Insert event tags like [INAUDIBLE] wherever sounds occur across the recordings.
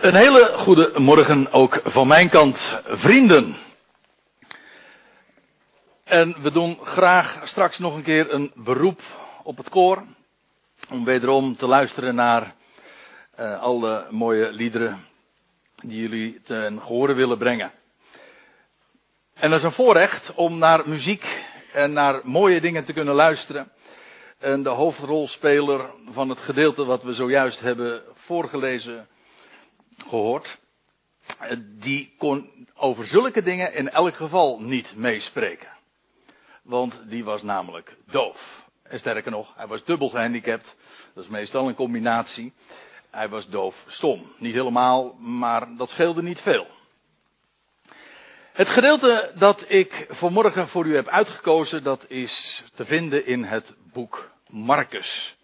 Een hele goede morgen ook van mijn kant, vrienden. En we doen graag straks nog een keer een beroep op het koor. Om wederom te luisteren naar uh, alle mooie liederen die jullie ten gehore willen brengen. En dat is een voorrecht om naar muziek en naar mooie dingen te kunnen luisteren. En de hoofdrolspeler van het gedeelte wat we zojuist hebben voorgelezen gehoord. Die kon over zulke dingen in elk geval niet meespreken. Want die was namelijk doof. En sterker nog, hij was dubbel gehandicapt. Dat is meestal een combinatie. Hij was doof stom. Niet helemaal, maar dat scheelde niet veel. Het gedeelte dat ik vanmorgen voor u heb uitgekozen, dat is te vinden in het boek Marcus.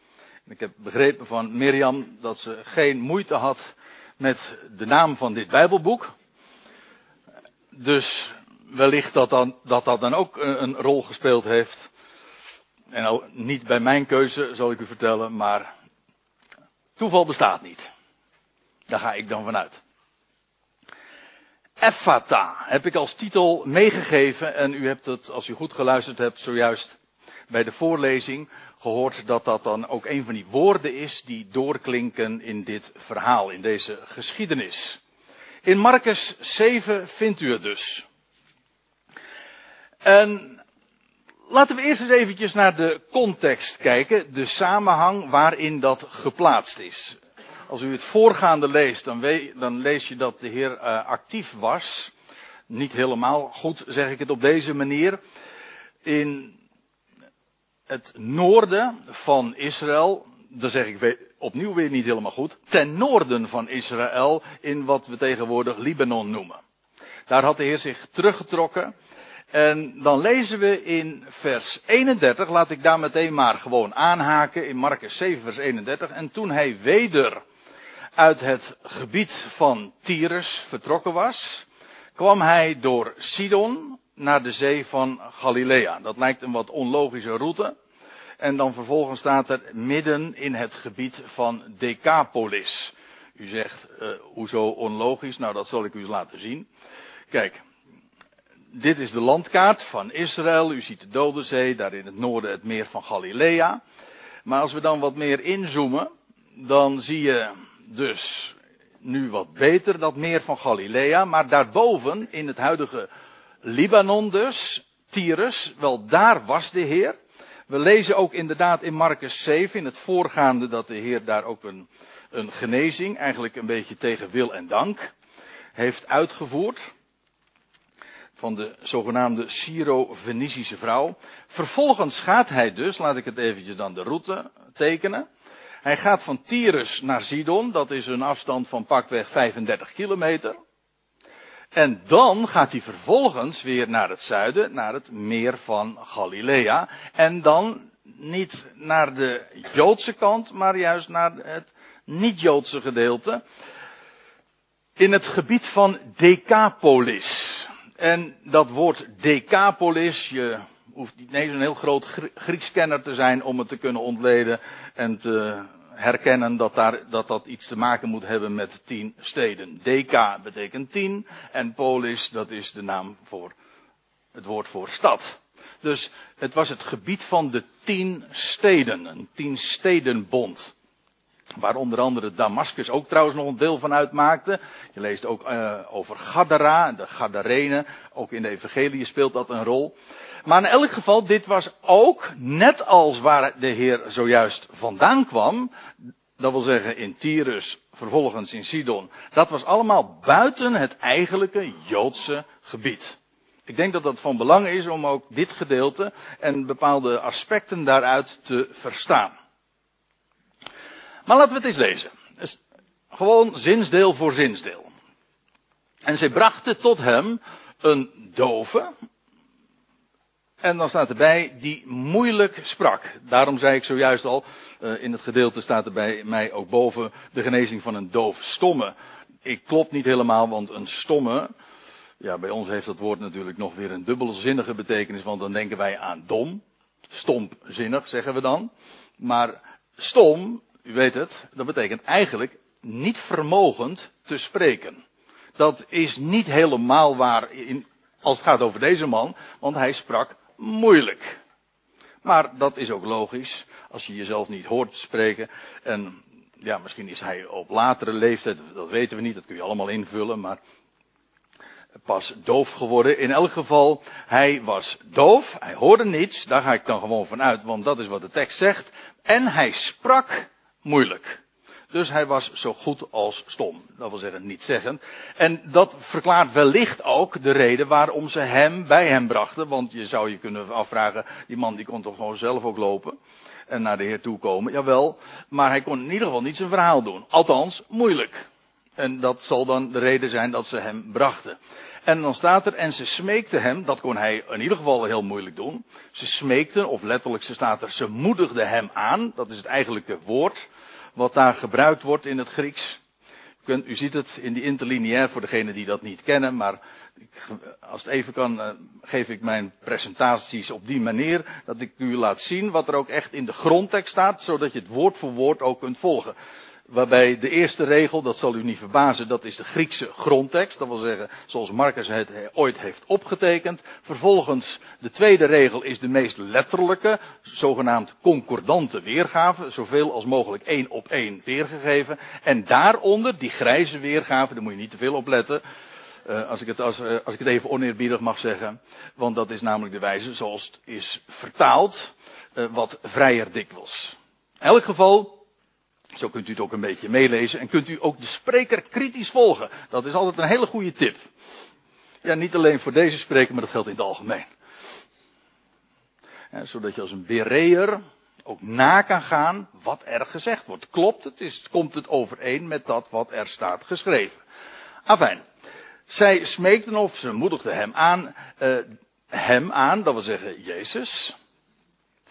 Ik heb begrepen van Mirjam dat ze geen moeite had met de naam van dit Bijbelboek. Dus wellicht dat dan, dat, dat dan ook een rol gespeeld heeft. En niet bij mijn keuze, zal ik u vertellen, maar toeval bestaat niet. Daar ga ik dan vanuit. Effata heb ik als titel meegegeven en u hebt het, als u goed geluisterd hebt, zojuist bij de voorlezing gehoord dat dat dan ook een van die woorden is die doorklinken in dit verhaal, in deze geschiedenis. In Marcus 7 vindt u het dus. En laten we eerst eens eventjes naar de context kijken, de samenhang waarin dat geplaatst is. Als u het voorgaande leest, dan, dan lees je dat de Heer uh, actief was. Niet helemaal goed zeg ik het op deze manier. In het noorden van Israël, dan zeg ik opnieuw weer niet helemaal goed, ten noorden van Israël in wat we tegenwoordig Libanon noemen. Daar had de Heer zich teruggetrokken. En dan lezen we in vers 31, laat ik daar meteen maar gewoon aanhaken, in Marcus 7 vers 31. En toen hij weder uit het gebied van Tyrus vertrokken was, kwam hij door Sidon naar de zee van Galilea. Dat lijkt een wat onlogische route. En dan vervolgens staat er midden in het gebied van Decapolis. U zegt, uh, hoezo onlogisch? Nou, dat zal ik u eens laten zien. Kijk, dit is de landkaart van Israël. U ziet de Dode Zee, daar in het noorden het meer van Galilea. Maar als we dan wat meer inzoomen, dan zie je dus nu wat beter dat meer van Galilea. Maar daarboven, in het huidige Libanon dus, Tyrus, wel daar was de Heer. We lezen ook inderdaad in Marcus 7, in het voorgaande, dat de Heer daar ook een, een genezing, eigenlijk een beetje tegen wil en dank, heeft uitgevoerd. Van de zogenaamde Syro-Venetische vrouw. Vervolgens gaat hij dus, laat ik het eventjes dan de route tekenen. Hij gaat van Tyrus naar Sidon, dat is een afstand van pakweg 35 kilometer. En dan gaat hij vervolgens weer naar het zuiden, naar het meer van Galilea. En dan niet naar de Joodse kant, maar juist naar het niet-Joodse gedeelte. In het gebied van Decapolis. En dat woord Decapolis, je hoeft niet eens een heel groot Grieks kenner te zijn om het te kunnen ontleden en te herkennen dat, daar, dat dat iets te maken moet hebben met tien steden. Deka betekent tien en polis dat is de naam voor het woord voor stad. Dus het was het gebied van de tien steden, een tien stedenbond. Waar onder andere Damascus ook trouwens nog een deel van uitmaakte. Je leest ook uh, over Gadara, de Gadarenen. Ook in de evangelie speelt dat een rol. Maar in elk geval, dit was ook, net als waar de Heer zojuist vandaan kwam, dat wil zeggen in Tyrus, vervolgens in Sidon, dat was allemaal buiten het eigenlijke Joodse gebied. Ik denk dat dat van belang is om ook dit gedeelte en bepaalde aspecten daaruit te verstaan. Maar laten we het eens lezen. gewoon zinsdeel voor zinsdeel. En zij brachten tot hem een dove, en dan staat erbij die moeilijk sprak. Daarom zei ik zojuist al, uh, in het gedeelte staat er bij mij ook boven de genezing van een doof stomme. Ik klopt niet helemaal, want een stomme, ja, bij ons heeft dat woord natuurlijk nog weer een dubbelzinnige betekenis, want dan denken wij aan dom. Stompzinnig zeggen we dan. Maar stom, u weet het, dat betekent eigenlijk niet vermogend te spreken. Dat is niet helemaal waar in, als het gaat over deze man, want hij sprak moeilijk. Maar dat is ook logisch, als je jezelf niet hoort spreken. En ja, misschien is hij op latere leeftijd, dat weten we niet, dat kun je allemaal invullen, maar pas doof geworden. In elk geval, hij was doof, hij hoorde niets, daar ga ik dan gewoon van uit, want dat is wat de tekst zegt. En hij sprak moeilijk. Dus hij was zo goed als stom. Dat wil zeggen, niet zeggend. En dat verklaart wellicht ook de reden waarom ze hem bij hem brachten. Want je zou je kunnen afvragen, die man die kon toch gewoon zelf ook lopen. En naar de Heer toe komen. Jawel, maar hij kon in ieder geval niet zijn verhaal doen. Althans, moeilijk. En dat zal dan de reden zijn dat ze hem brachten. En dan staat er, en ze smeekten hem, dat kon hij in ieder geval heel moeilijk doen. Ze smeekten, of letterlijk ze staat er, ze moedigden hem aan. Dat is het eigenlijke woord wat daar gebruikt wordt in het Grieks. U, ziet het in die interlineair voor degenen die dat niet kennen, maar als het even kan, eh, geef ik mijn presentaties op die manier, dat ik u laat zien wat er ook echt in de grondtekst staat, zodat je het woord voor woord ook kunt volgen. Waarbij de eerste regel, dat zal u niet verbazen, dat is de Griekse grondtekst. Dat wil zeggen, zoals Marcus het ooit heeft opgetekend. Vervolgens, de tweede regel is de meest letterlijke, zogenaamd concordante weergave. Zoveel als mogelijk één op één weergegeven. En daaronder, die grijze weergave, daar moet je niet te veel op letten. Uh, als, ik het, als, uh, als ik het even oneerbiedig mag zeggen. Want dat is namelijk de wijze zoals het is vertaald. Uh, wat vrijer dikwijls. In elk geval, zo kunt u het ook een beetje meelezen en kunt u ook de spreker kritisch volgen. Dat is altijd een hele goede tip. Ja, niet alleen voor deze spreker, maar dat geldt in het algemeen. Zodat je als een bereer ook na kan gaan wat er gezegd wordt. Klopt het? Is, komt het overeen met dat wat er staat geschreven? Afijn. Zij smeekten of ze moedigden hem aan, uh, hem aan, dat wil zeggen Jezus,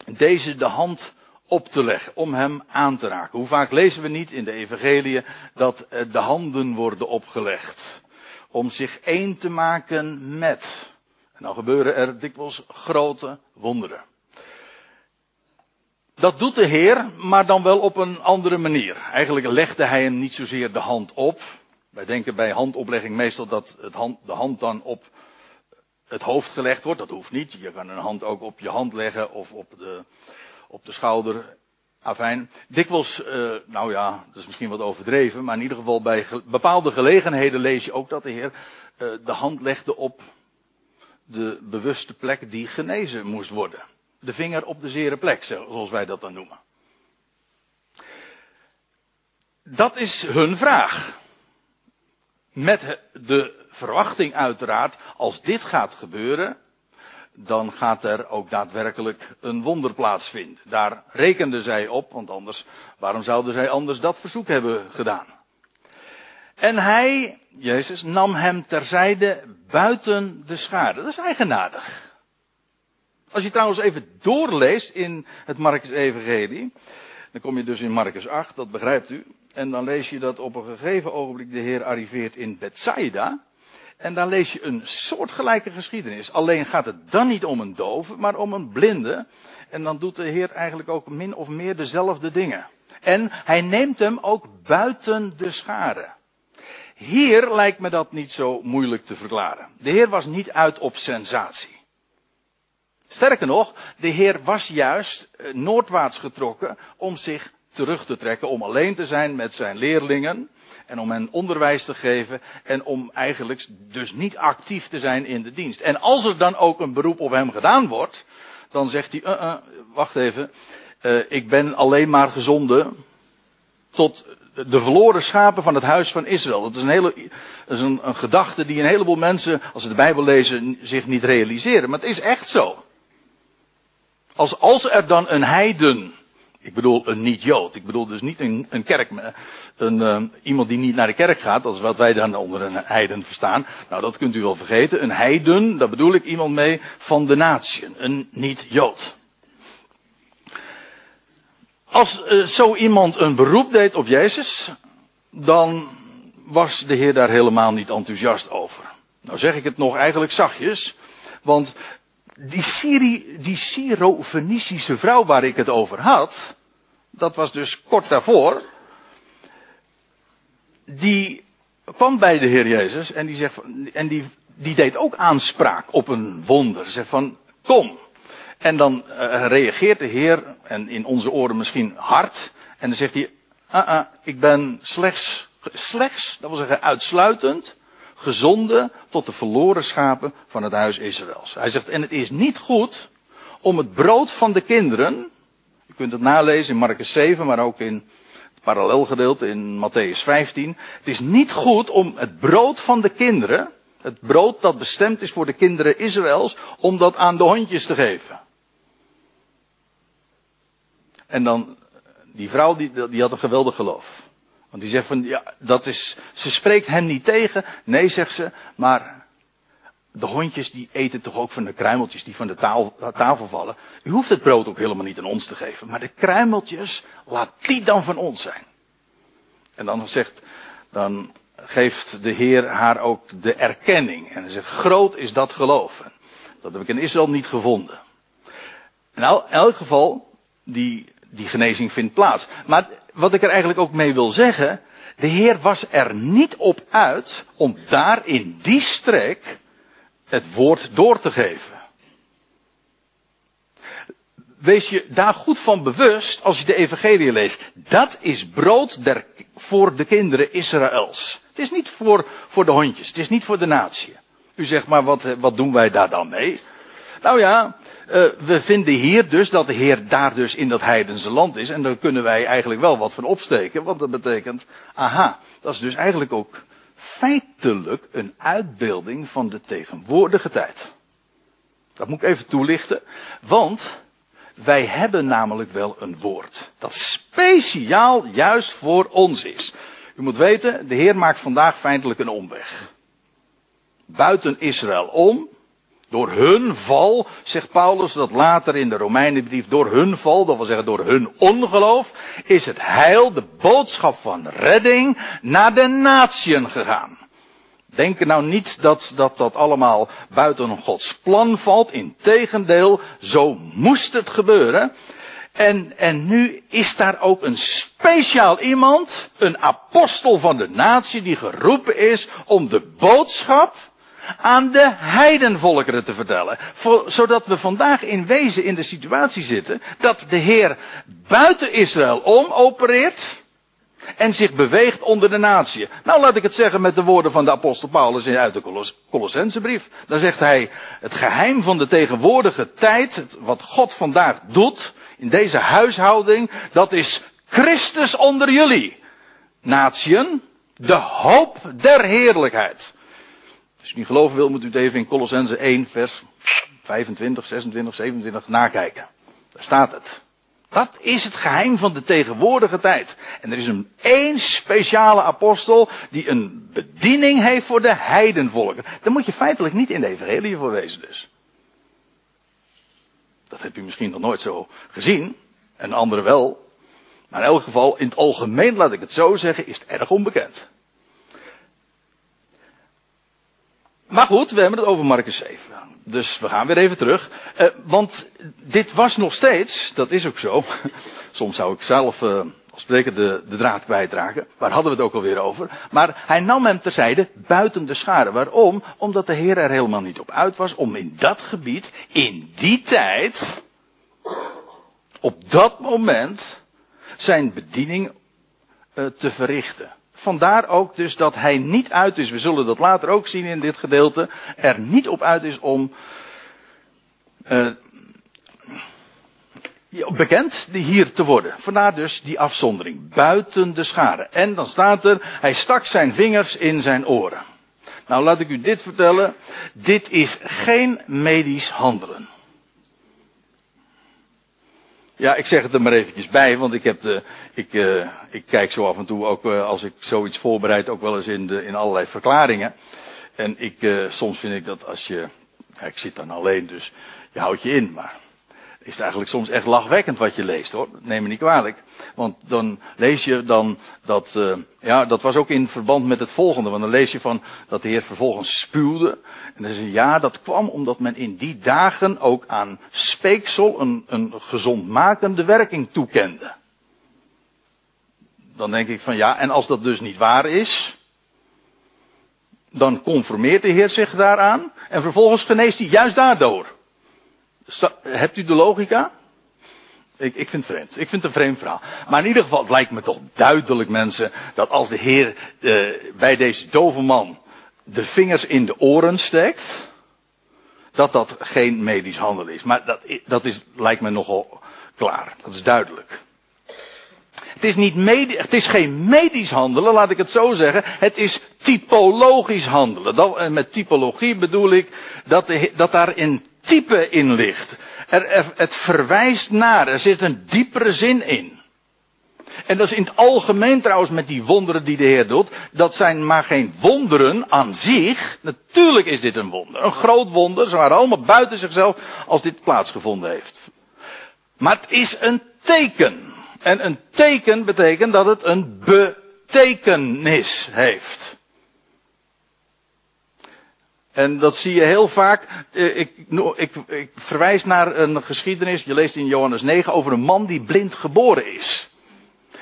deze de hand op te leggen, om hem aan te raken. Hoe vaak lezen we niet in de evangelie dat eh, de handen worden opgelegd, om zich één te maken met. En dan gebeuren er dikwijls grote wonderen. Dat doet de Heer, maar dan wel op een andere manier. Eigenlijk legde hij hem niet zozeer de hand op. Wij denken bij handoplegging meestal dat het de hand dan op het hoofd gelegd wordt. Dat hoeft niet. Je kan een hand ook op je hand leggen of op de, op de schouder. Afijn, dikwijls, uh, nou ja, dat is misschien wat overdreven, maar in ieder geval bij bepaalde gelegenheden lees je ook dat de Heer uh, de hand legde op de bewuste plek die genezen moest worden. De vinger op de zere plek, zoals wij dat dan noemen. Dat is hun vraag. Met de verwachting uiteraard, als dit gaat gebeuren, dan gaat er ook daadwerkelijk een wonder plaatsvinden. Daar rekenden zij op, want anders, waarom zouden zij anders dat verzoek hebben gedaan? En hij, Jezus, nam hem terzijde buiten de schade. Dat is eigenaardig. Als je trouwens even doorleest in het Marcus Evangelie, dan kom je dus in Marcus 8, dat begrijpt u. En dan lees je dat op een gegeven ogenblik de Heer arriveert in Bethsaida. En dan lees je een soortgelijke geschiedenis. Alleen gaat het dan niet om een dove, maar om een blinde. En dan doet de Heer eigenlijk ook min of meer dezelfde dingen. En hij neemt hem ook buiten de schare. Hier lijkt me dat niet zo moeilijk te verklaren. De Heer was niet uit op sensatie. Sterker nog, de Heer was juist eh, noordwaarts getrokken om zich terug te trekken, om alleen te zijn met zijn leerlingen en om hen onderwijs te geven en om eigenlijk dus niet actief te zijn in de dienst. En als er dan ook een beroep op hem gedaan wordt, dan zegt hij, uh, uh, wacht even, uh, ik ben alleen maar gezonden tot de verloren schapen van het huis van Israël. Dat is een, hele, dat is een, een gedachte die een heleboel mensen, als ze de Bijbel lezen, zich niet realiseren. Maar het is echt zo. Als, als er dan een heiden ik bedoel een niet-Jood. Ik bedoel dus niet een, een kerk, een, uh, iemand die niet naar de kerk gaat. Is wat wij dan onder een heiden verstaan. Nou, dat kunt u wel vergeten. Een heiden, daar bedoel ik iemand mee van de natie. Een niet-Jood. Als uh, zo iemand een beroep deed op Jezus, dan was de Heer daar helemaal niet enthousiast over. Nou zeg ik het nog eigenlijk zachtjes, want die, Syri, die Syro-Fenicische vrouw waar ik het over had, dat was dus kort daarvoor, die kwam bij de Heer Jezus en die zegt, en die, die deed ook aanspraak op een wonder. Zegt van, kom. En dan eh, reageert de Heer, en in onze oren misschien hard, en dan zegt hij, ah, ah, ik ben slechts, slechts, dat wil zeggen uitsluitend, gezonden tot de verloren schapen van het huis Israëls. Hij zegt, en het is niet goed om het brood van de kinderen, u kunt het nalezen in Marcus 7, maar ook in het parallelgedeelte in Matthäus 15. Het is niet goed om het brood van de kinderen, het brood dat bestemd is voor de kinderen Israëls, om dat aan de hondjes te geven. En dan, die vrouw die, die had een geweldig geloof. Want die zegt van, ja, dat is, ze spreekt hen niet tegen. Nee, zegt ze, maar de hondjes die eten toch ook van de kruimeltjes die van de tafel vallen. U hoeft het brood ook helemaal niet aan ons te geven. Maar de kruimeltjes, laat die dan van ons zijn. En dan zegt, dan geeft de Heer haar ook de erkenning. En hij zegt, groot is dat geloof. Dat heb ik in Israël niet gevonden. Nou, in elk geval, die, die genezing vindt plaats. Maar wat ik er eigenlijk ook mee wil zeggen, de Heer was er niet op uit om daar in die streek het woord door te geven. Wees je daar goed van bewust als je de evangelie leest. Dat is brood voor de kinderen Israëls. Het is niet voor, voor de hondjes, het is niet voor de natie. U zegt maar, wat, wat doen wij daar dan mee? Nou ja, uh, we vinden hier dus dat de Heer daar dus in dat heidense land is. En daar kunnen wij eigenlijk wel wat van opsteken. Want dat betekent, aha, dat is dus eigenlijk ook feitelijk een uitbeelding van de tegenwoordige tijd. Dat moet ik even toelichten. Want wij hebben namelijk wel een woord. Dat speciaal juist voor ons is. U moet weten, de Heer maakt vandaag feitelijk een omweg. Buiten Israël om, door hun val, zegt Paulus dat later in de Romeinenbrief, door hun val, dat wil zeggen door hun ongeloof, is het heil, de boodschap van redding, naar de natieën gegaan. Denk nou niet dat, dat dat allemaal buiten Gods plan valt. Integendeel, zo moest het gebeuren. En, en nu is daar ook een speciaal iemand, een apostel van de natie, die geroepen is om de boodschap aan de heidenvolkeren te vertellen. Zodat we vandaag in wezen in de situatie zitten dat de Heer buiten Israël om opereert en zich beweegt onder de natie. Nou laat ik het zeggen met de woorden van de apostel Paulus uit de Colos Colossensebrief. Dan zegt hij, het geheim van de tegenwoordige tijd, wat God vandaag doet, in deze huishouding, dat is Christus onder jullie. Natieën, de hoop der heerlijkheid. Als u niet geloven wil, moet u het even in Colossense 1, vers 25, 26, 27 nakijken. Daar staat het. Dat is het geheim van de tegenwoordige tijd. En er is een één speciale apostel die een bediening heeft voor de heidenvolken. Daar moet je feitelijk niet in de evangelie voor wezen dus. Dat heb je misschien nog nooit zo gezien. En anderen wel. Maar in elk geval, in het algemeen, laat ik het zo zeggen, is het erg onbekend. Maar goed, we hebben het over Marcus 7. Dus we gaan weer even terug. Uh, want dit was nog steeds, dat is ook zo. [LAUGHS] Soms zou ik zelf uh, als spreker de, de draad kwijtraken. Waar hadden we het ook alweer over? Maar hij nam hem terzijde buiten de schade. Waarom? Omdat de Heer er helemaal niet op uit was om in dat gebied, in die tijd, op dat moment, zijn bediening uh, te verrichten. Vandaar ook dus dat hij niet uit is, we zullen dat later ook zien in dit gedeelte, er niet op uit is om uh, bekend hier te worden. Vandaar dus die afzondering, buiten de schade. En dan staat er, hij stak zijn vingers in zijn oren. Nou laat ik u dit vertellen, dit is geen medisch handelen. Ja, ik zeg het er maar eventjes bij, want ik heb de, ik, uh, ik kijk zo af en toe ook uh, als ik zoiets voorbereid ook wel eens in, de, in allerlei verklaringen. En ik, uh, soms vind ik dat als je, ik zit dan alleen, dus je houdt je in, maar is het eigenlijk soms echt lachwekkend wat je leest hoor. Neem me niet kwalijk. Want dan lees je dan dat, uh, ja, dat was ook in verband met het volgende. Want dan lees je van dat de Heer vervolgens spuwde. En dan zeg je, ja, dat kwam omdat men in die dagen ook aan speeksel een, een gezondmakende werking toekende. Dan denk ik van ja, en als dat dus niet waar is, dan conformeert de Heer zich daaraan en vervolgens geneest hij juist daardoor. Hebt u de logica? Ik, ik vind het vreemd. Ik vind het een vreemd verhaal. Maar in ieder geval, lijkt me toch duidelijk, mensen, dat als de Heer eh, bij deze dove man de vingers in de oren steekt, dat dat geen medisch handel is. Maar dat, dat is, lijkt me nogal klaar. Dat is duidelijk. Het is, niet het is geen medisch handelen, laat ik het zo zeggen. Het is typologisch handelen. Dat, en met typologie bedoel ik dat, dat daar een type in ligt. Er, het verwijst naar, er zit een diepere zin in. En dat is in het algemeen trouwens met die wonderen die de Heer doet. Dat zijn maar geen wonderen aan zich. Natuurlijk is dit een wonder. Een groot wonder. Ze waren allemaal buiten zichzelf als dit plaatsgevonden heeft. Maar het is een teken. En een teken betekent dat het een betekenis heeft. En dat zie je heel vaak. Eh, ik, ik, ik, verwijs naar een geschiedenis, je leest in Johannes 9, over een man die blind geboren is.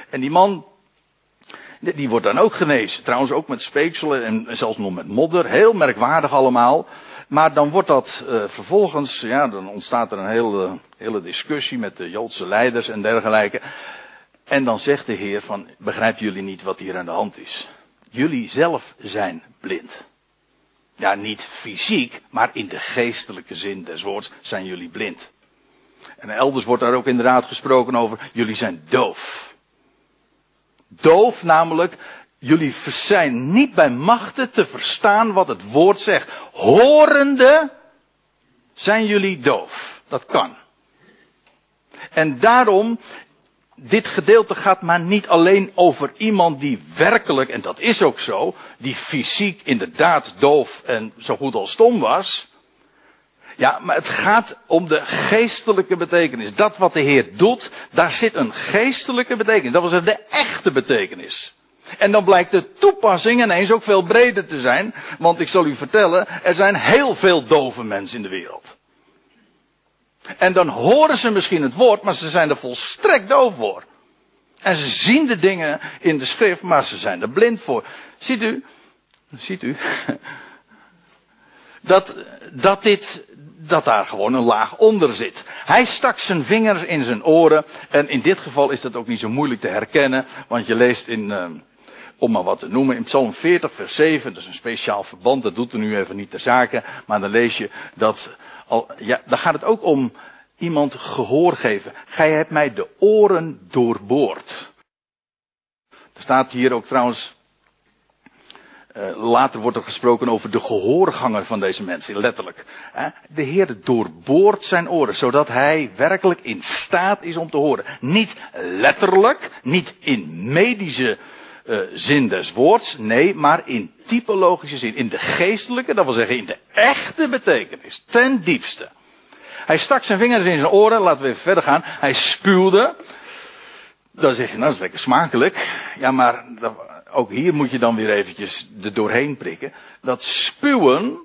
En die man, die wordt dan ook genezen. Trouwens ook met speekselen en zelfs nog met modder. Heel merkwaardig allemaal. Maar dan wordt dat uh, vervolgens, ja, dan ontstaat er een hele, hele discussie met de Joodse leiders en dergelijke. En dan zegt de Heer van, begrijpen jullie niet wat hier aan de hand is? Jullie zelf zijn blind. Ja, niet fysiek, maar in de geestelijke zin des woords zijn jullie blind. En elders wordt daar ook inderdaad gesproken over, jullie zijn doof. Doof namelijk, jullie zijn niet bij machten te verstaan wat het woord zegt. Horende zijn jullie doof. Dat kan. En daarom dit gedeelte gaat maar niet alleen over iemand die werkelijk, en dat is ook zo, die fysiek inderdaad doof en zo goed als stom was. Ja, maar het gaat om de geestelijke betekenis. Dat wat de Heer doet, daar zit een geestelijke betekenis. Dat was de echte betekenis. En dan blijkt de toepassing ineens ook veel breder te zijn. Want ik zal u vertellen, er zijn heel veel dove mensen in de wereld. En dan horen ze misschien het woord, maar ze zijn er volstrekt doof voor. En ze zien de dingen in de schrift, maar ze zijn er blind voor. Ziet u? Ziet u? [LAUGHS] Dat, dat dit, dat daar gewoon een laag onder zit. Hij stak zijn vingers in zijn oren. En in dit geval is dat ook niet zo moeilijk te herkennen. Want je leest in, uh, om maar wat te noemen, in Psalm 40 vers 7. Dat is een speciaal verband, dat doet er nu even niet ter zake. Maar dan lees je dat al, ja, dan gaat het ook om iemand gehoor geven. Gij hebt mij de oren doorboord. Er staat hier ook trouwens. Uh, later wordt er gesproken over de gehoorganger van deze mensen, letterlijk. De Heer doorboort zijn oren, zodat hij werkelijk in staat is om te horen. Niet letterlijk, niet in medische uh, zin des woords, nee, maar in typologische zin. In de geestelijke, dat wil zeggen in de echte betekenis, ten diepste. Hij stak zijn vingers in zijn oren, laten we even verder gaan. Hij spuwde. Dan zeg je, nou dat is lekker smakelijk. Ja, maar ook hier moet je dan weer eventjes er doorheen prikken. Dat spuwen,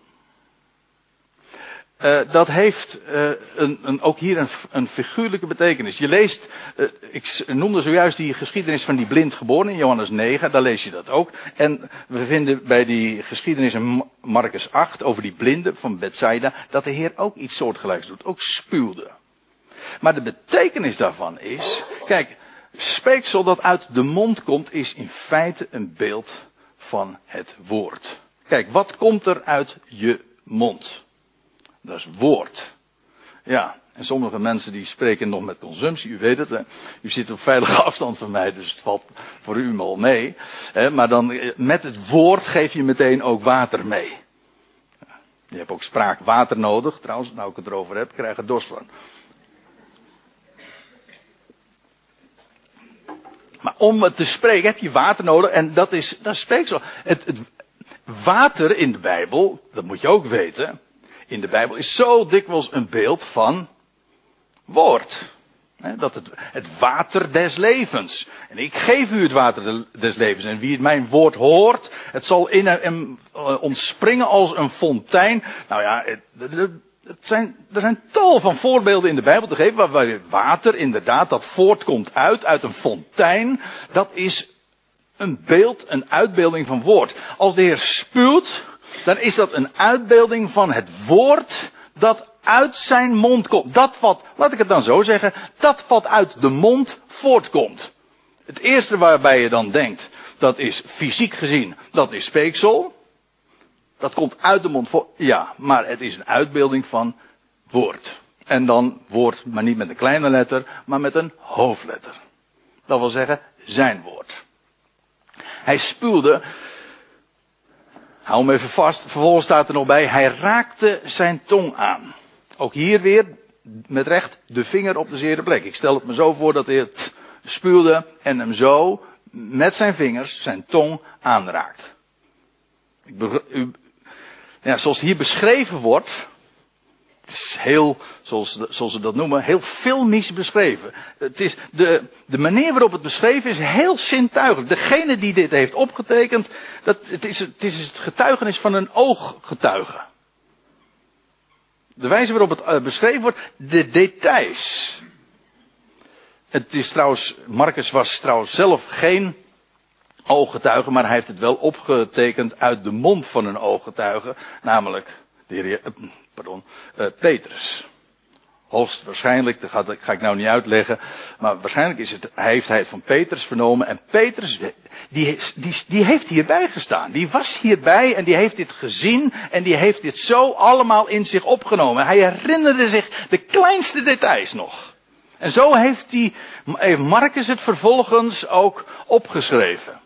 uh, dat heeft uh, een, een, ook hier een, een, figuurlijke betekenis. Je leest, uh, ik noemde zojuist die geschiedenis van die blind geboren in Johannes 9, daar lees je dat ook. En we vinden bij die geschiedenis in Marcus 8 over die blinde van Bethsaida, dat de Heer ook iets soortgelijks doet, ook spuwde. Maar de betekenis daarvan is, kijk, speeksel dat uit de mond komt is in feite een beeld van het woord. Kijk, wat komt er uit je mond? Dat is woord. Ja, en sommige mensen die spreken nog met consumptie, u weet het, hè? u zit op veilige [LAUGHS] afstand van mij, dus het valt voor u al mee. Hè? Maar dan eh, met het woord geef je meteen ook water mee. Je hebt ook spraak water nodig, trouwens, nou ik het erover heb, krijg er dorst van. Maar om het te spreken heb je water nodig en dat is, dat speeksel. Het, het water in de Bijbel, dat moet je ook weten, in de Bijbel is zo dikwijls een beeld van woord. Dat het, het water des levens. En ik geef u het water des levens. En wie mijn woord hoort, het zal in hem eh, ontspringen als een fontein. Nou ja, het, zijn, er zijn tal van voorbeelden in de Bijbel te geven waarbij water inderdaad dat voortkomt uit, uit een fontein. Dat is een beeld, een uitbeelding van woord. Als de Heer spuwt, dan is dat een uitbeelding van het woord dat uit zijn mond komt. Dat wat, laat ik het dan zo zeggen, dat wat uit de mond voortkomt. Het eerste waarbij je dan denkt, dat is fysiek gezien, dat is speeksel. Dat komt uit de mond voor, ja, maar het is een uitbeelding van woord. En dan woord, maar niet met een kleine letter, maar met een hoofdletter. Dat wil zeggen, zijn woord. Hij spuwde, hou hem even vast, vervolgens staat er nog bij, hij raakte zijn tong aan. Ook hier weer, met recht, de vinger op de zere plek. Ik stel het me zo voor dat hij het spuwde en hem zo met zijn vingers zijn tong aanraakt. Ja, zoals hier beschreven wordt, het is heel, zoals, zoals ze dat noemen, heel filmisch beschreven. Het is de, de manier waarop het beschreven is heel zintuigelijk. Degene die dit heeft opgetekend, dat, het, is, het is het getuigenis van een ooggetuige. De wijze waarop het eh, beschreven wordt, de details. Het is trouwens, Marcus was trouwens zelf geen ooggetuige, maar hij heeft het wel opgetekend uit de mond van een ooggetuige, namelijk de heer, eh, pardon, uh, Petrus. Hoogstwaarschijnlijk, dat ga, dat ga ik nou niet uitleggen, maar waarschijnlijk is het, heeft hij het van Petrus vernomen en Petrus, die, die, die heeft hierbij gestaan. Die was hierbij en die heeft dit gezien en die heeft dit zo allemaal in zich opgenomen. Hij herinnerde zich de kleinste details nog. En zo heeft, die, heeft Marcus het vervolgens ook opgeschreven.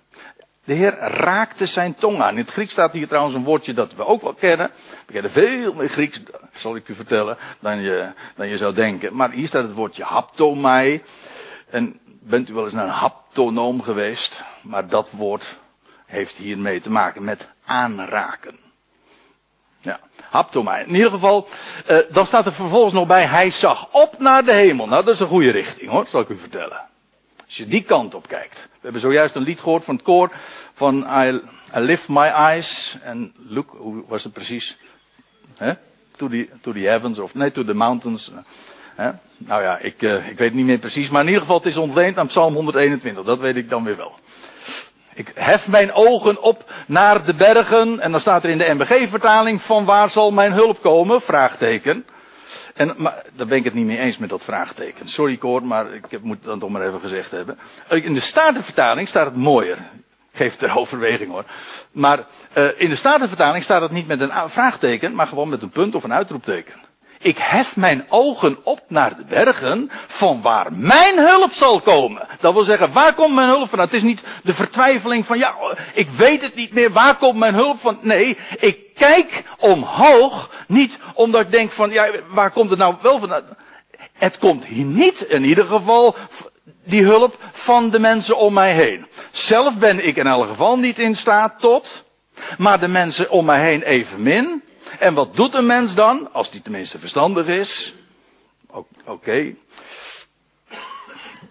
De Heer raakte zijn tong aan. In het Grieks staat hier trouwens een woordje dat we ook wel kennen. We kennen veel meer Grieks, zal ik u vertellen, dan je, dan je zou denken. Maar hier staat het woordje haptomai. En bent u wel eens naar een haptonoom geweest? Maar dat woord heeft hiermee te maken met aanraken. Ja, haptomai. In ieder geval, uh, dan staat er vervolgens nog bij, hij zag op naar de hemel. Nou, dat is een goede richting hoor, zal ik u vertellen. Als je die kant op kijkt. We hebben zojuist een lied gehoord van het koor van I, lift my eyes and look, hoe was het precies? To, the, to the heavens of nee, to the mountains. Nou ja, ik, uh, ik weet niet meer precies, maar in ieder geval het is ontleend aan Psalm 121, dat weet ik dan weer wel. Ik hef mijn ogen op naar de bergen en dan staat er in de MBG-vertaling van waar zal mijn hulp komen? Vraagteken. En, maar, daar ben ik het niet mee eens met dat vraagteken. Sorry Koor, maar ik moet het dan toch maar even gezegd hebben. In de Statenvertaling staat het mooier. Geef ter overweging hoor. Maar uh, in de Statenvertaling staat het niet met een vraagteken, maar gewoon met een punt of een uitroepteken. Ik hef mijn ogen op naar de bergen, van waar mijn hulp zal komen. Dat wil zeggen, waar komt mijn hulp van? Het is niet de vertwijfeling van, ja, ik weet het niet meer, waar komt mijn hulp van? Nee, ik kijk omhoog, niet omdat ik denk van, ja, waar komt het nou wel van? Het komt hier niet, in ieder geval, die hulp van de mensen om mij heen. Zelf ben ik in elk geval niet in staat tot, maar de mensen om mij heen evenmin. En wat doet een mens dan, als die tenminste verstandig is? Oké.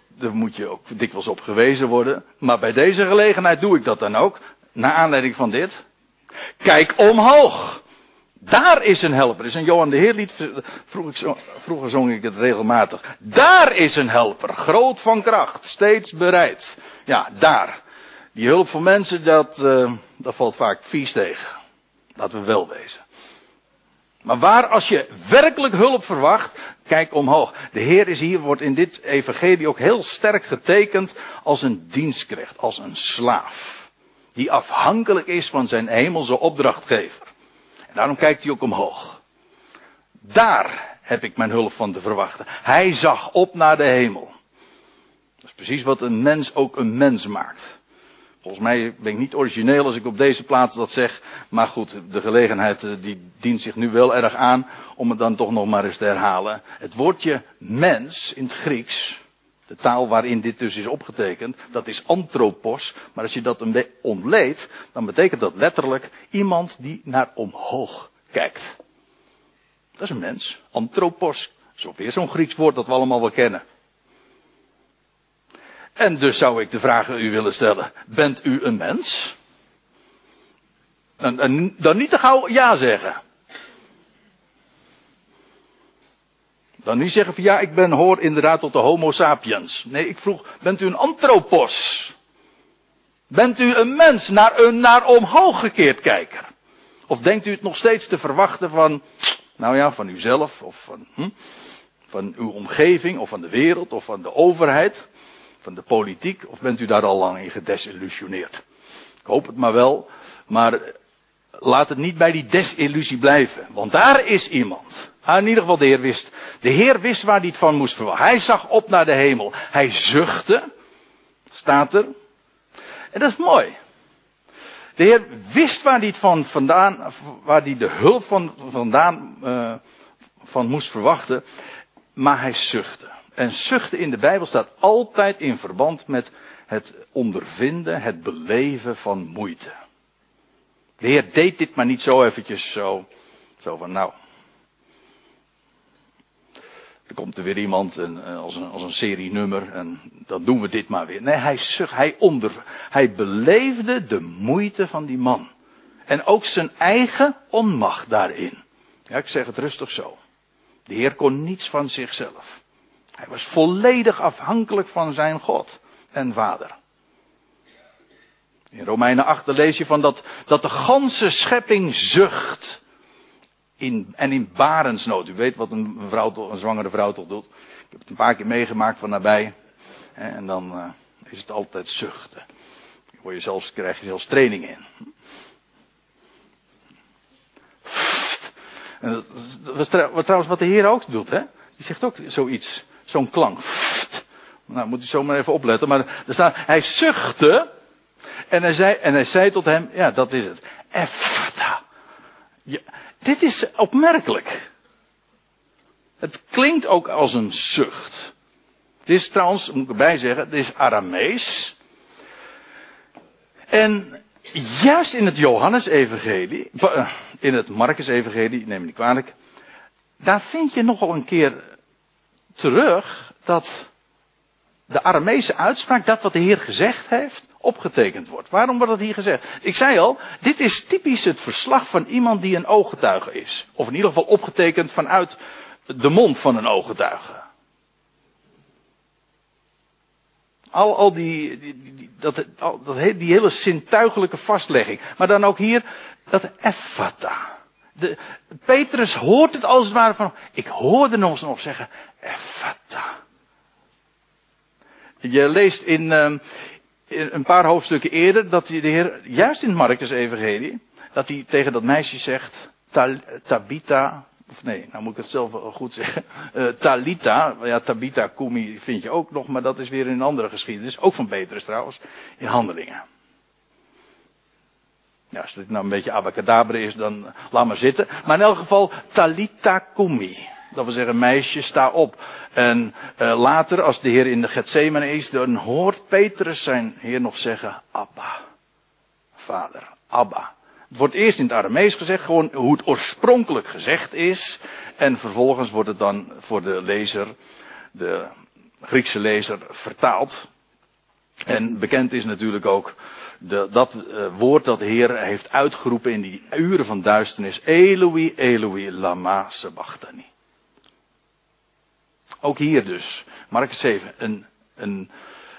Daar moet je ook dikwijls op gewezen worden. Maar bij deze gelegenheid doe ik dat dan ook. Naar aanleiding van dit. Kijk omhoog. Daar is een helper. Is een Johan de Heerlied. Vroeger, vroeger zong ik het regelmatig. Daar is een helper. Groot van kracht. Steeds bereid. Ja, daar. Die hulp van mensen, dat, uh, dat valt vaak vies tegen. Laten we wel wezen. Maar waar als je werkelijk hulp verwacht, kijk omhoog. De Heer is hier, wordt in dit evangelie ook heel sterk getekend als een dienstknecht, als een slaaf. Die afhankelijk is van zijn hemelse opdrachtgever. En daarom kijkt hij ook omhoog. Daar heb ik mijn hulp van te verwachten. Hij zag op naar de hemel. Dat is precies wat een mens ook een mens maakt. Volgens mij ben ik niet origineel als ik op deze plaats dat zeg. Maar goed, de gelegenheid eh, die dient zich nu wel erg aan om het dan toch nog maar eens te herhalen. Het woordje mens in het Grieks, de taal waarin dit dus is opgetekend, dat is anthropos. Maar als je dat ontleedt, dan betekent dat letterlijk iemand die naar omhoog kijkt. Dat is een mens. Anthropos. Dat weer zo'n Grieks woord dat we allemaal wel kennen. En dus zou ik de vraag aan u willen stellen: bent u een mens? En, dan niet te gauw ja zeggen. Dan niet zeggen van ja, ik ben, hoor inderdaad tot de Homo sapiens. Nee, ik vroeg, bent u een anthropos? Bent u een mens, naar een naar omhoog gekeerd kijker? Of denkt u het nog steeds te verwachten van, nou ja, van uzelf of van, hm, van uw omgeving of van de wereld of van de overheid, van de politiek? Of bent u daar al lang in gedesillusioneerd? Ik hoop het maar wel, maar laat het niet bij die desillusie blijven. Want daar is iemand. Ah, in ieder geval de Heer wist. De Heer wist waar hij het van moest verwachten. Hij zag op naar de hemel. Hij zuchtte. Staat er. En dat is mooi. De Heer wist waar hij het van vandaan, waar hij de hulp van vandaan uh, van moest verwachten. Maar hij zuchtte. En zuchten in de Bijbel staat altijd in verband met het ondervinden, het beleven van moeite. De Heer deed dit maar niet zo eventjes zo, zo van nou. Er komt er weer iemand en, als, een, als een serienummer en dan doen we dit maar weer. Nee, hij, hij, onder, hij beleefde de moeite van die man. En ook zijn eigen onmacht daarin. Ja, ik zeg het rustig zo. De Heer kon niets van zichzelf. Hij was volledig afhankelijk van zijn God en Vader. In Romeinen 8 lees je van dat, dat de ganse schepping zucht. In, en in barensnood. U weet wat een, vrouw, een zwangere vrouw toch doet. Ik heb het een paar keer meegemaakt van nabij. En dan uh, is het altijd zuchten. Word je zelfs, krijg je zelfs training in. En dat, was trouwens wat de Heer ook doet, hè? Die zegt ook zoiets, zo'n klank. Nou, moet u zo maar even opletten. Maar er staat, hij zuchtte en hij zei, en hij zei tot hem, ja, dat is het. Effata. Ja, dit is opmerkelijk. Het klinkt ook als een zucht. Dit is trouwens, moet ik erbij zeggen, dit is Aramees. En juist in het Johannes-evangelie, eh, in het Marcus-evangelie, neem me niet kwalijk, daar vind je nogal een keer terug dat de Aramese uitspraak, dat wat de Heer gezegd heeft, opgetekend wordt. Waarom wordt dat hier gezegd? Ik zei al, dit is typisch het verslag van iemand die een ooggetuige is. Of in ieder geval opgetekend vanuit de mond van een ooggetuige. Al, al die, dat, dat, die hele zintuigelijke vastlegging. Maar dan ook hier dat effata. De, Petrus hoort het als het ware van, ik hoorde nog eens nog zeggen, effata. Je leest in, uh, een paar hoofdstukken eerder dat de Heer, juist in Marcus Evangelie, dat hij tegen dat meisje zegt, Tabita, of nee, nou moet ik het zelf goed zeggen, uh, [LAUGHS] Talita, ja Tabita Kumi vind je ook nog, maar dat is weer in een andere geschiedenis, ook van Petrus trouwens, in Handelingen. Ja, als dit nou een beetje abacadabra is, dan laat maar zitten. Maar in elk geval, Talita Kumi. Dat wil zeggen, meisje, sta op. En uh, later, als de Heer in de Gethsemane is, dan hoort Petrus zijn Heer nog zeggen, Abba. Vader, Abba. Het wordt eerst in het Aramees gezegd, gewoon hoe het oorspronkelijk gezegd is. En vervolgens wordt het dan voor de lezer, de Griekse lezer, vertaald. En bekend is natuurlijk ook de, dat uh, woord dat de Heer heeft uitgeroepen in die uren van duisternis. Eloi, Eloi, lama sabachthani. Ook hier dus. Marcus 7. Een, een,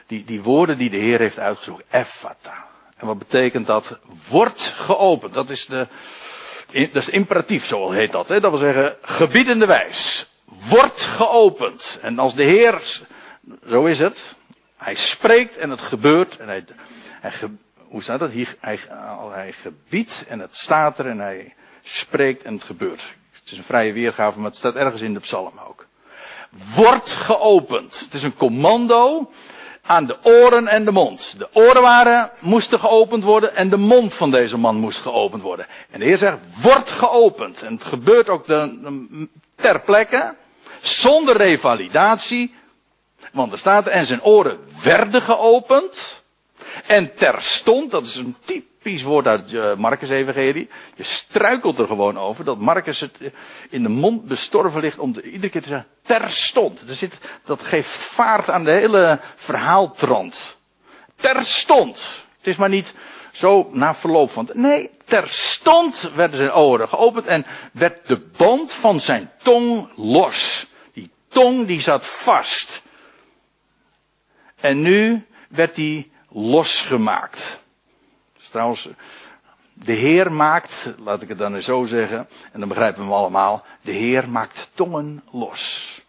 die, die woorden die de Heer heeft uitgezocht. Effata. En wat betekent dat? Wordt geopend. Dat is de, dat is imperatief, zo heet dat. Hè? Dat wil zeggen, gebiedende wijs. Wordt geopend. En als de Heer, zo is het. Hij spreekt en het gebeurt. En hij, hij hoe staat dat? Hij, hij, hij gebiedt en het staat er en hij spreekt en het gebeurt. Het is een vrije weergave, maar het staat ergens in de psalm ook wordt geopend. Het is een commando aan de oren en de mond. De oren waren, moesten geopend worden en de mond van deze man moest geopend worden. En de Heer zegt, wordt geopend. En het gebeurt ook ter plekke, zonder revalidatie. Want er staat, en zijn oren werden geopend. En terstond, dat is een typisch woord uit uh, Marcus Evangelie. Je struikelt er gewoon over dat Marcus het eh, in de mond bestorven ligt om iedere keer te zeggen terstond. Er dat geeft vaart aan de hele verhaaltrand. Terstond. Het is maar niet zo na verloop van. Nee, terstond werden zijn oren geopend en werd de band van zijn tong los. Die tong die zat vast. En nu werd die losgemaakt. Dus trouwens, De Heer maakt, laat ik het dan eens zo zeggen, en dan begrijpen we hem allemaal, de Heer maakt tongen los.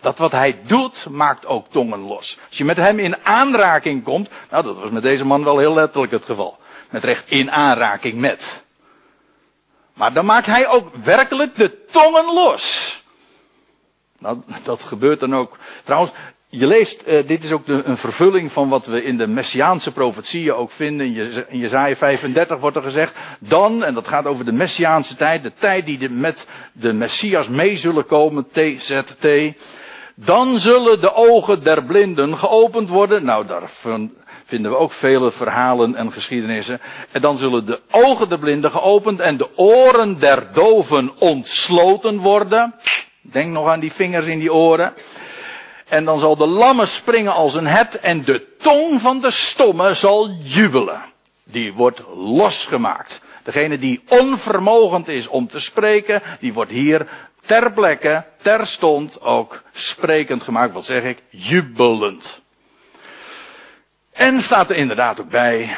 Dat wat hij doet, maakt ook tongen los. Als je met hem in aanraking komt, nou dat was met deze man wel heel letterlijk het geval. Met recht in aanraking met. Maar dan maakt hij ook werkelijk de tongen los. Nou, dat gebeurt dan ook. Trouwens, je leest, uh, dit is ook de, een vervulling van wat we in de Messiaanse profetieën ook vinden. In, Jezaja 35 wordt er gezegd, dan, en dat gaat over de Messiaanse tijd, de tijd die met de Messias mee zullen komen, TZT. Dan zullen de ogen der blinden geopend worden. Nou, daarvan vinden we ook vele verhalen en geschiedenissen. En dan zullen de ogen der blinden geopend en de oren der doven ontsloten worden. Denk nog aan die vingers in die oren. En dan zal de lamme springen als een het en de tong van de stomme zal jubelen. Die wordt losgemaakt. Degene die onvermogend is om te spreken, die wordt hier ter plekke, terstond ook sprekend gemaakt. Wat zeg ik? Jubelend. En staat er inderdaad ook bij,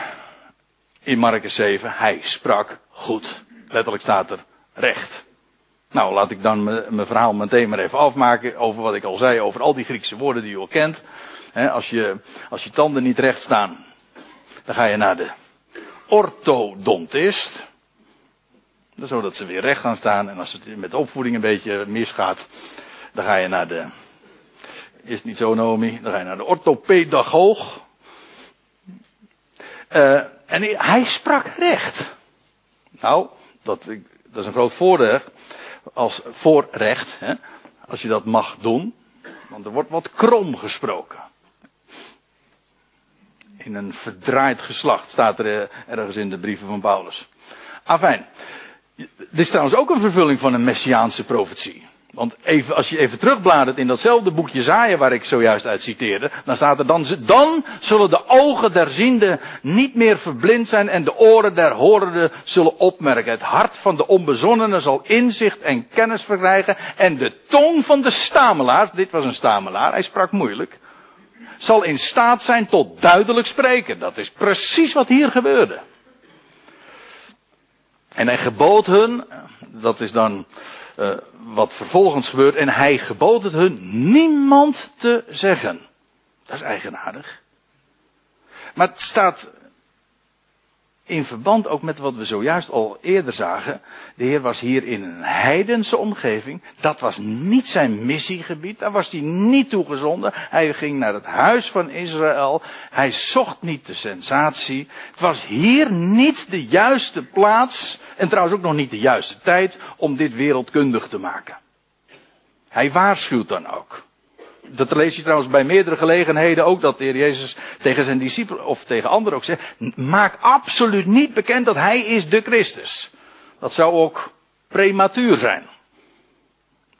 in Marcus 7, hij sprak goed. Letterlijk staat er recht. Nou, laat ik dan mijn verhaal meteen maar even afmaken over wat ik al zei, over al die Griekse woorden die u al kent. als, je, als je tanden niet recht staan, dan ga je naar de orthodontist. Zodat ze weer recht gaan staan. En als het met de opvoeding een beetje misgaat, dan ga je naar de. Is het niet zo, Nomi? Dan ga je naar de orthopedagoog. Uh, en hij sprak recht. Nou, dat, dat is een groot voordeel als voorrecht, hè, als je dat mag doen. Want er wordt wat krom gesproken. In een verdraaid geslacht staat er eh, ergens in de brieven van Paulus. Afijn. Dit is trouwens ook een vervulling van een messiaanse profetie. Want even, als je even terugbladert in datzelfde boekje Zaaien waar ik zojuist uit citeerde, dan staat er dan, dan zullen de ogen der zienden niet meer verblind zijn en de oren der horenden zullen opmerken. Het hart van de onbezonnenen zal inzicht en kennis verkrijgen en de tong van de stamelaar, dit was een stamelaar, hij sprak moeilijk, zal in staat zijn tot duidelijk spreken. Dat is precies wat hier gebeurde. En hij gebood hun, dat is dan uh, wat vervolgens gebeurt. En hij gebood het hun niemand te zeggen. Dat is eigenaardig. Maar het staat in verband ook met wat we zojuist al eerder zagen. De Heer was hier in een heidense omgeving. Dat was niet zijn missiegebied. Daar was hij niet toegezonden. Hij ging naar het huis van Israël. Hij zocht niet de sensatie. Het was hier niet de juiste plaats. En trouwens ook nog niet de juiste tijd om dit wereldkundig te maken. Hij waarschuwt dan ook dat lees je trouwens bij meerdere gelegenheden ook, dat de Heer Jezus tegen zijn discipelen of tegen anderen ook zegt, maak absoluut niet bekend dat Hij is de Christus. Dat zou ook prematuur zijn.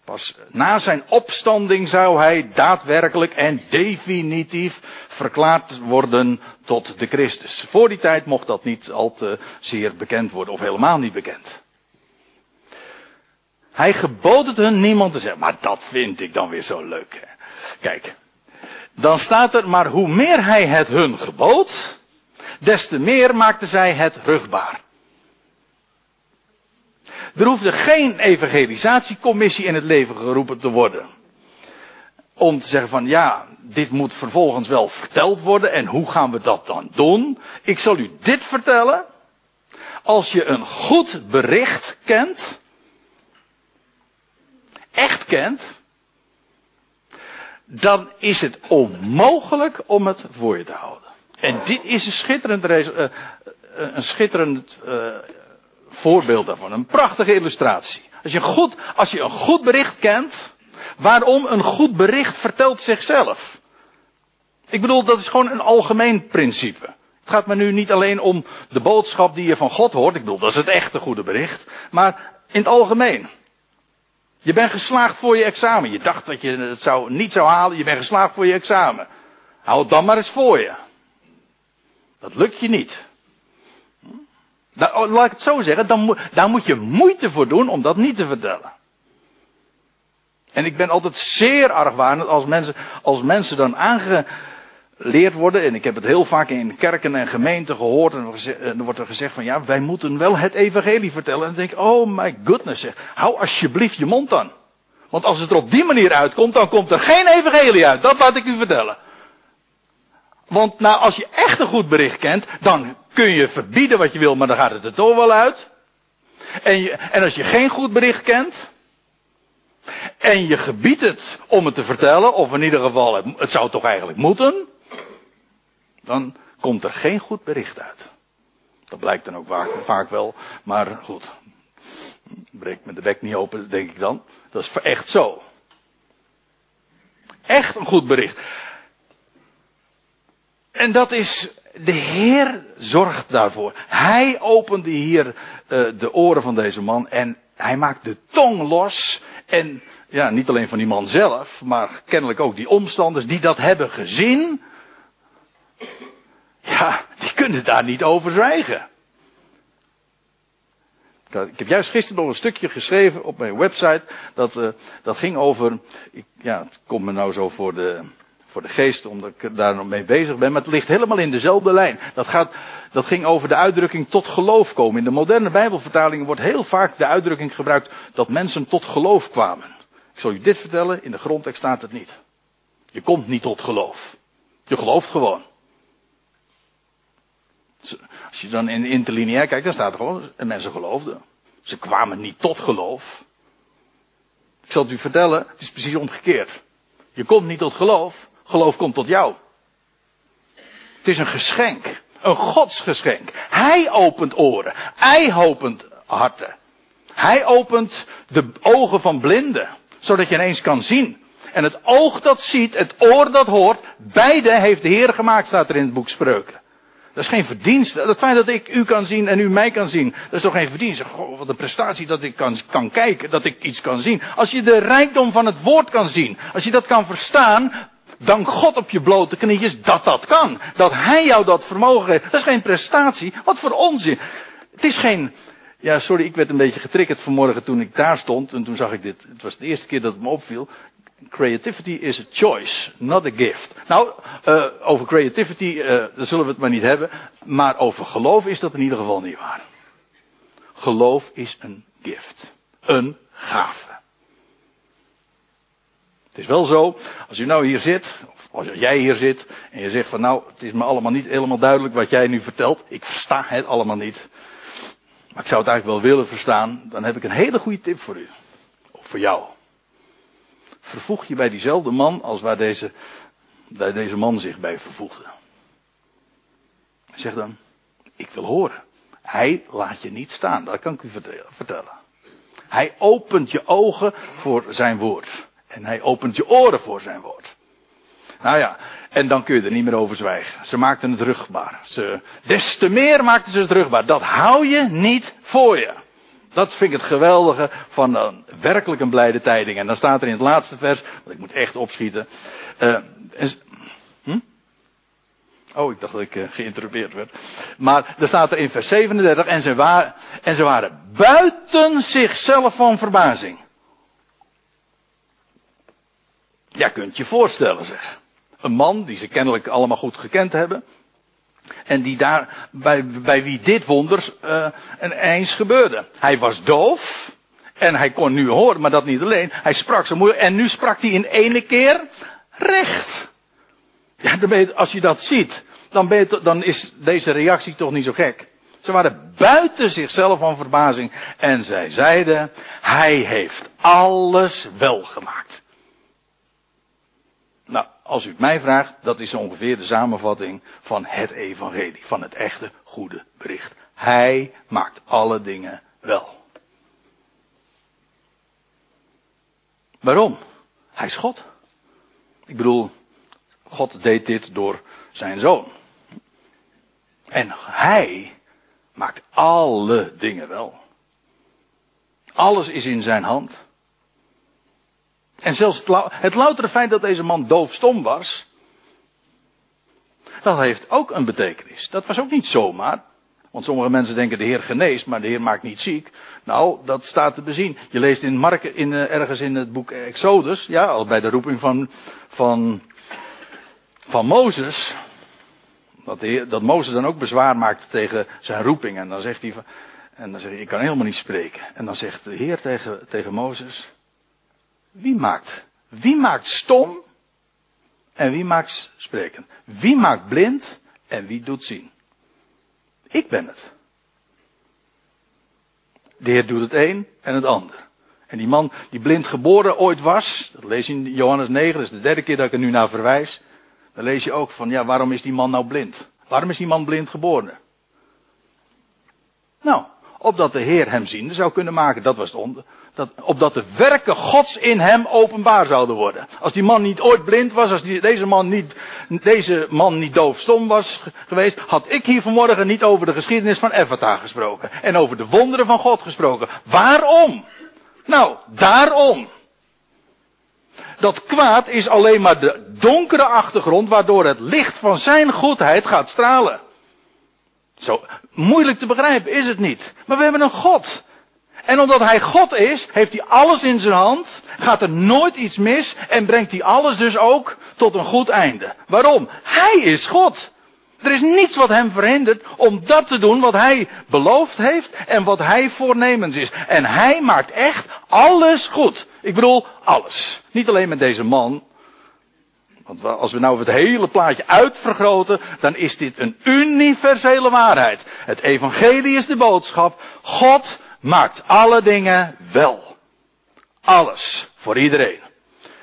Pas na zijn opstanding zou hij daadwerkelijk en definitief verklaard worden tot de Christus. Voor die tijd mocht dat niet al te zeer bekend worden, of helemaal niet bekend. Hij gebood het hun niemand te zeggen, maar dat vind ik dan weer zo leuk. Hè? Kijk, dan staat er, maar hoe meer hij het hun gebood, des te meer maakten zij het rugbaar. Er hoefde geen evangelisatiecommissie in het leven geroepen te worden. Om te zeggen van ja, dit moet vervolgens wel verteld worden en hoe gaan we dat dan doen? Ik zal u dit vertellen. Als je een goed bericht kent, echt kent, dan is het onmogelijk om het voor je te houden. En dit is een schitterend, uh, een schitterend uh, voorbeeld daarvan. Een prachtige illustratie. Als je, een goed, als je een goed bericht kent, waarom een goed bericht vertelt zichzelf? Ik bedoel, dat is gewoon een algemeen principe. Het gaat me nu niet alleen om de boodschap die je van God hoort. Ik bedoel, dat is het echte goede bericht. Maar in het algemeen. Je bent geslaagd voor je examen. Je dacht dat je het zou, niet zou halen. Je bent geslaagd voor je examen. Hou het dan maar eens voor je. Dat lukt je niet. Nou, laat ik het zo zeggen, dan, daar moet je moeite voor doen om dat niet te vertellen. En ik ben altijd zeer argwanend als mensen, als mensen dan aange, geleerd worden. En ik heb het heel vaak in kerken en gemeenten gehoord. En dan wordt er gezegd van ja, wij moeten wel het evangelie vertellen. En dan denk ik, oh my goodness zeg. Hou alsjeblieft je mond aan. Want als het er op die manier uitkomt, dan komt er geen evangelie uit. Dat laat ik u vertellen. Want nou, als je echt een goed bericht kent, dan kun je verbieden wat je wil, maar dan gaat het er toch wel uit. En, en als je geen goed bericht kent, en je gebiedt het om het te vertellen, of in ieder geval het, het zou toch eigenlijk moeten, dan komt er geen goed bericht uit. Dat blijkt dan ook vaak, vaak wel, maar goed. Breek me de bek niet open, denk ik dan. Dat is echt zo. Echt een goed bericht. En dat is, de Heer zorgt daarvoor. Hij opende hier uh, de oren van deze man en hij maakt de tong los. En ja, niet alleen van die man zelf, maar kennelijk ook die omstanders die dat hebben gezien. Ja, die kunnen daar niet over zwijgen. Ik heb juist gisteren nog een stukje geschreven op mijn website. Dat, uh, dat ging over. Ik, ja, het komt me nou zo voor de, voor de geest, omdat ik daar nog mee bezig ben. Maar het ligt helemaal in dezelfde lijn. Dat, gaat, dat ging over de uitdrukking tot geloof komen. In de moderne Bijbelvertalingen wordt heel vaak de uitdrukking gebruikt dat mensen tot geloof kwamen. Ik zal u dit vertellen, in de grondtekst staat het niet. Je komt niet tot geloof. Je gelooft gewoon. Als je dan in interlineair kijkt, dan staat er gewoon, en mensen geloofden. Ze kwamen niet tot geloof. Ik zal het u vertellen, het is precies omgekeerd. Je komt niet tot geloof, geloof komt tot jou. Het is een geschenk. Een godsgeschenk. Hij opent oren. Hij opent harten. Hij opent de ogen van blinden. Zodat je ineens kan zien. En het oog dat ziet, het oor dat hoort, beide heeft de Heer gemaakt, staat er in het boek Spreuken. Dat is geen verdienste. Het feit dat ik u kan zien en u mij kan zien, dat is toch geen verdienste. Goh, wat een prestatie dat ik kan, kan kijken, dat ik iets kan zien. Als je de rijkdom van het woord kan zien, als je dat kan verstaan, dank God op je blote knietjes dat dat kan. Dat Hij jou dat vermogen geeft. Dat is geen prestatie. Wat voor onzin. Het is geen, ja, sorry, ik werd een beetje getriggerd vanmorgen toen ik daar stond. En toen zag ik dit. Het was de eerste keer dat het me opviel. Creativity is a choice, not a gift. Nou, uh, over creativity, daar zullen we het maar niet hebben. Maar over geloof is dat in ieder geval niet waar. Geloof is een gift. Een gave. Het is wel zo, als u nou hier zit, of als jij hier zit, en je zegt van nou, het is me allemaal niet helemaal duidelijk wat jij nu vertelt. Ik versta het allemaal niet. Maar ik zou het eigenlijk wel willen verstaan. Dan heb ik een hele goede tip voor u. Of voor jou vervoeg je bij diezelfde man als waar deze, bij deze man zich bij vervoegde. Zeg dan, ik wil horen. Hij laat je niet staan, dat kan ik u vertellen. Hij opent je ogen voor zijn woord. En hij opent je oren voor zijn woord. Nou ja, en dan kun je er niet meer over zwijgen. Ze maakten het rugbaar. Ze, des te meer maakten ze het rugbaar. Dat hou je niet voor je. Dat vind ik het geweldige van een, werkelijk een blijde tijding. En dan staat er in het laatste vers, want ik moet echt opschieten. Uh, hm? Oh, ik dacht dat ik uh, geïnterrupeerd werd. Maar er staat er in vers 37, en ze, waren, en ze waren buiten zichzelf van verbazing. Ja, kunt je voorstellen zeg. Een man die ze kennelijk allemaal goed gekend hebben. En die daar, bij, bij wie dit wonder uh, eens gebeurde. Hij was doof. En hij kon nu horen, maar dat niet alleen. Hij sprak zo moeilijk. En nu sprak hij in ene keer recht. Ja, dan je, als je dat ziet, dan, je, dan is deze reactie toch niet zo gek. Ze waren buiten zichzelf van verbazing. En zij zeiden, hij heeft alles wel gemaakt. Als u het mij vraagt, dat is ongeveer de samenvatting van het evangelie, van het echte goede bericht. Hij maakt alle dingen wel. Waarom? Hij is God. Ik bedoel, God deed dit door zijn zoon. En hij maakt alle dingen wel. Alles is in zijn hand. En zelfs het, het loutere feit dat deze man doofstom was, dat heeft ook een betekenis. Dat was ook niet zomaar. Want sommige mensen denken de Heer geneest, maar de Heer maakt niet ziek. Nou, dat staat te bezien. Je leest in Mark, in, uh, ergens in het boek Exodus, ja, al bij de roeping van, van, van Mozes, dat, de dat Mozes dan ook bezwaar maakt tegen zijn roeping. En dan zegt hij, en dan zegt hij, ik kan helemaal niet spreken. En dan zegt de Heer tegen, tegen Mozes, wie maakt, wie maakt stom en wie maakt spreken? Wie maakt blind en wie doet zien? Ik ben het. De Heer doet het een en het ander. En die man die blind geboren ooit was, dat lees je in Johannes 9, dat is de derde keer dat ik er nu naar verwijs. Dan lees je ook van, ja, waarom is die man nou blind? Waarom is die man blind geboren? Nou, opdat de Heer hem ziende zou kunnen maken, dat was het onder. Dat, opdat de werken Gods in hem openbaar zouden worden. Als die man niet ooit blind was, als deze, man niet, deze man niet doofstom was geweest, had ik hier vanmorgen niet over de geschiedenis van Evata gesproken. En over de wonderen van God gesproken. Waarom? Nou, daarom. Dat kwaad is alleen maar de donkere achtergrond waardoor het licht van zijn goedheid gaat stralen. Zo moeilijk te begrijpen is het niet. Maar we hebben een God. En omdat hij God is, heeft hij alles in zijn hand, gaat er nooit iets mis en brengt hij alles dus ook tot een goed einde. Waarom? Hij is God. Er is niets wat hem verhindert om dat te doen wat hij beloofd heeft en wat hij voornemens is. En hij maakt echt alles goed. Ik bedoel, alles. Niet alleen met deze man. Want als we nou het hele plaatje uitvergroten, dan is dit een universele waarheid. Het evangelie is de boodschap. God maakt alle dingen wel. Alles. Voor iedereen.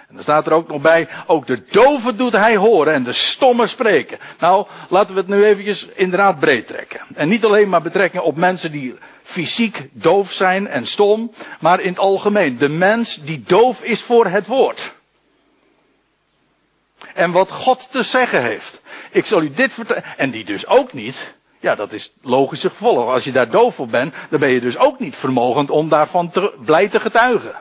En dan staat er ook nog bij, ook de doven doet hij horen en de stommen spreken. Nou, laten we het nu eventjes inderdaad breed trekken. En niet alleen maar betrekken op mensen die fysiek doof zijn en stom, maar in het algemeen. De mens die doof is voor het woord. En wat God te zeggen heeft. Ik zal u dit vertellen. En die dus ook niet. Ja, dat is logische gevolg. Als je daar doof voor bent, dan ben je dus ook niet vermogend om daarvan te, blij te getuigen.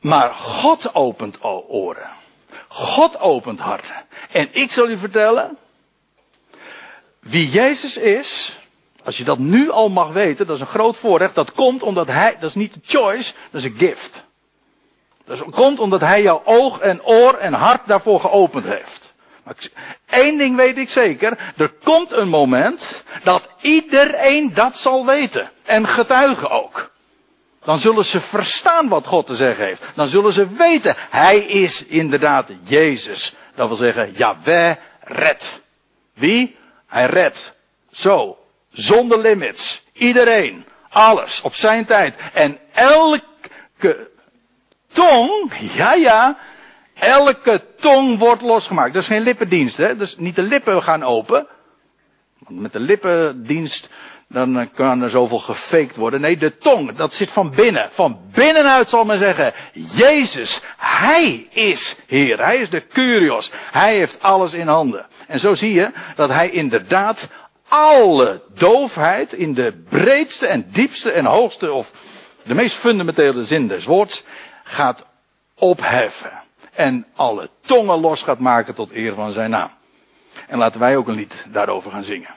Maar God opent oren. God opent harten. En ik zal u vertellen, wie Jezus is, als je dat nu al mag weten, dat is een groot voorrecht. Dat komt omdat hij, dat is niet een choice, dat is een gift. Dat komt omdat hij jouw oog en oor en hart daarvoor geopend heeft. Maar één ding weet ik zeker, er komt een moment dat iedereen dat zal weten. En getuigen ook. Dan zullen ze verstaan wat God te zeggen heeft. Dan zullen ze weten, Hij is inderdaad Jezus. Dat wil zeggen, Yahweh redt. Wie? Hij redt. Zo. Zonder limits. Iedereen. Alles. Op zijn tijd. En elke tong, ja ja, elke tong wordt losgemaakt. Dat is geen lippendienst, hè. Dus niet de lippen gaan open. Want met de lippendienst dan kan er zoveel gefaked worden. Nee, de tong, dat zit van binnen. Van binnenuit zal men zeggen, Jezus, Hij is Heer. Hij is de Curios. Hij heeft alles in handen. En zo zie je dat Hij inderdaad alle doofheid in de breedste en diepste en hoogste of de meest fundamentele zin des woords gaat opheffen. En alle tongen los gaat maken tot eer van zijn naam. En laten wij ook een lied daarover gaan zingen.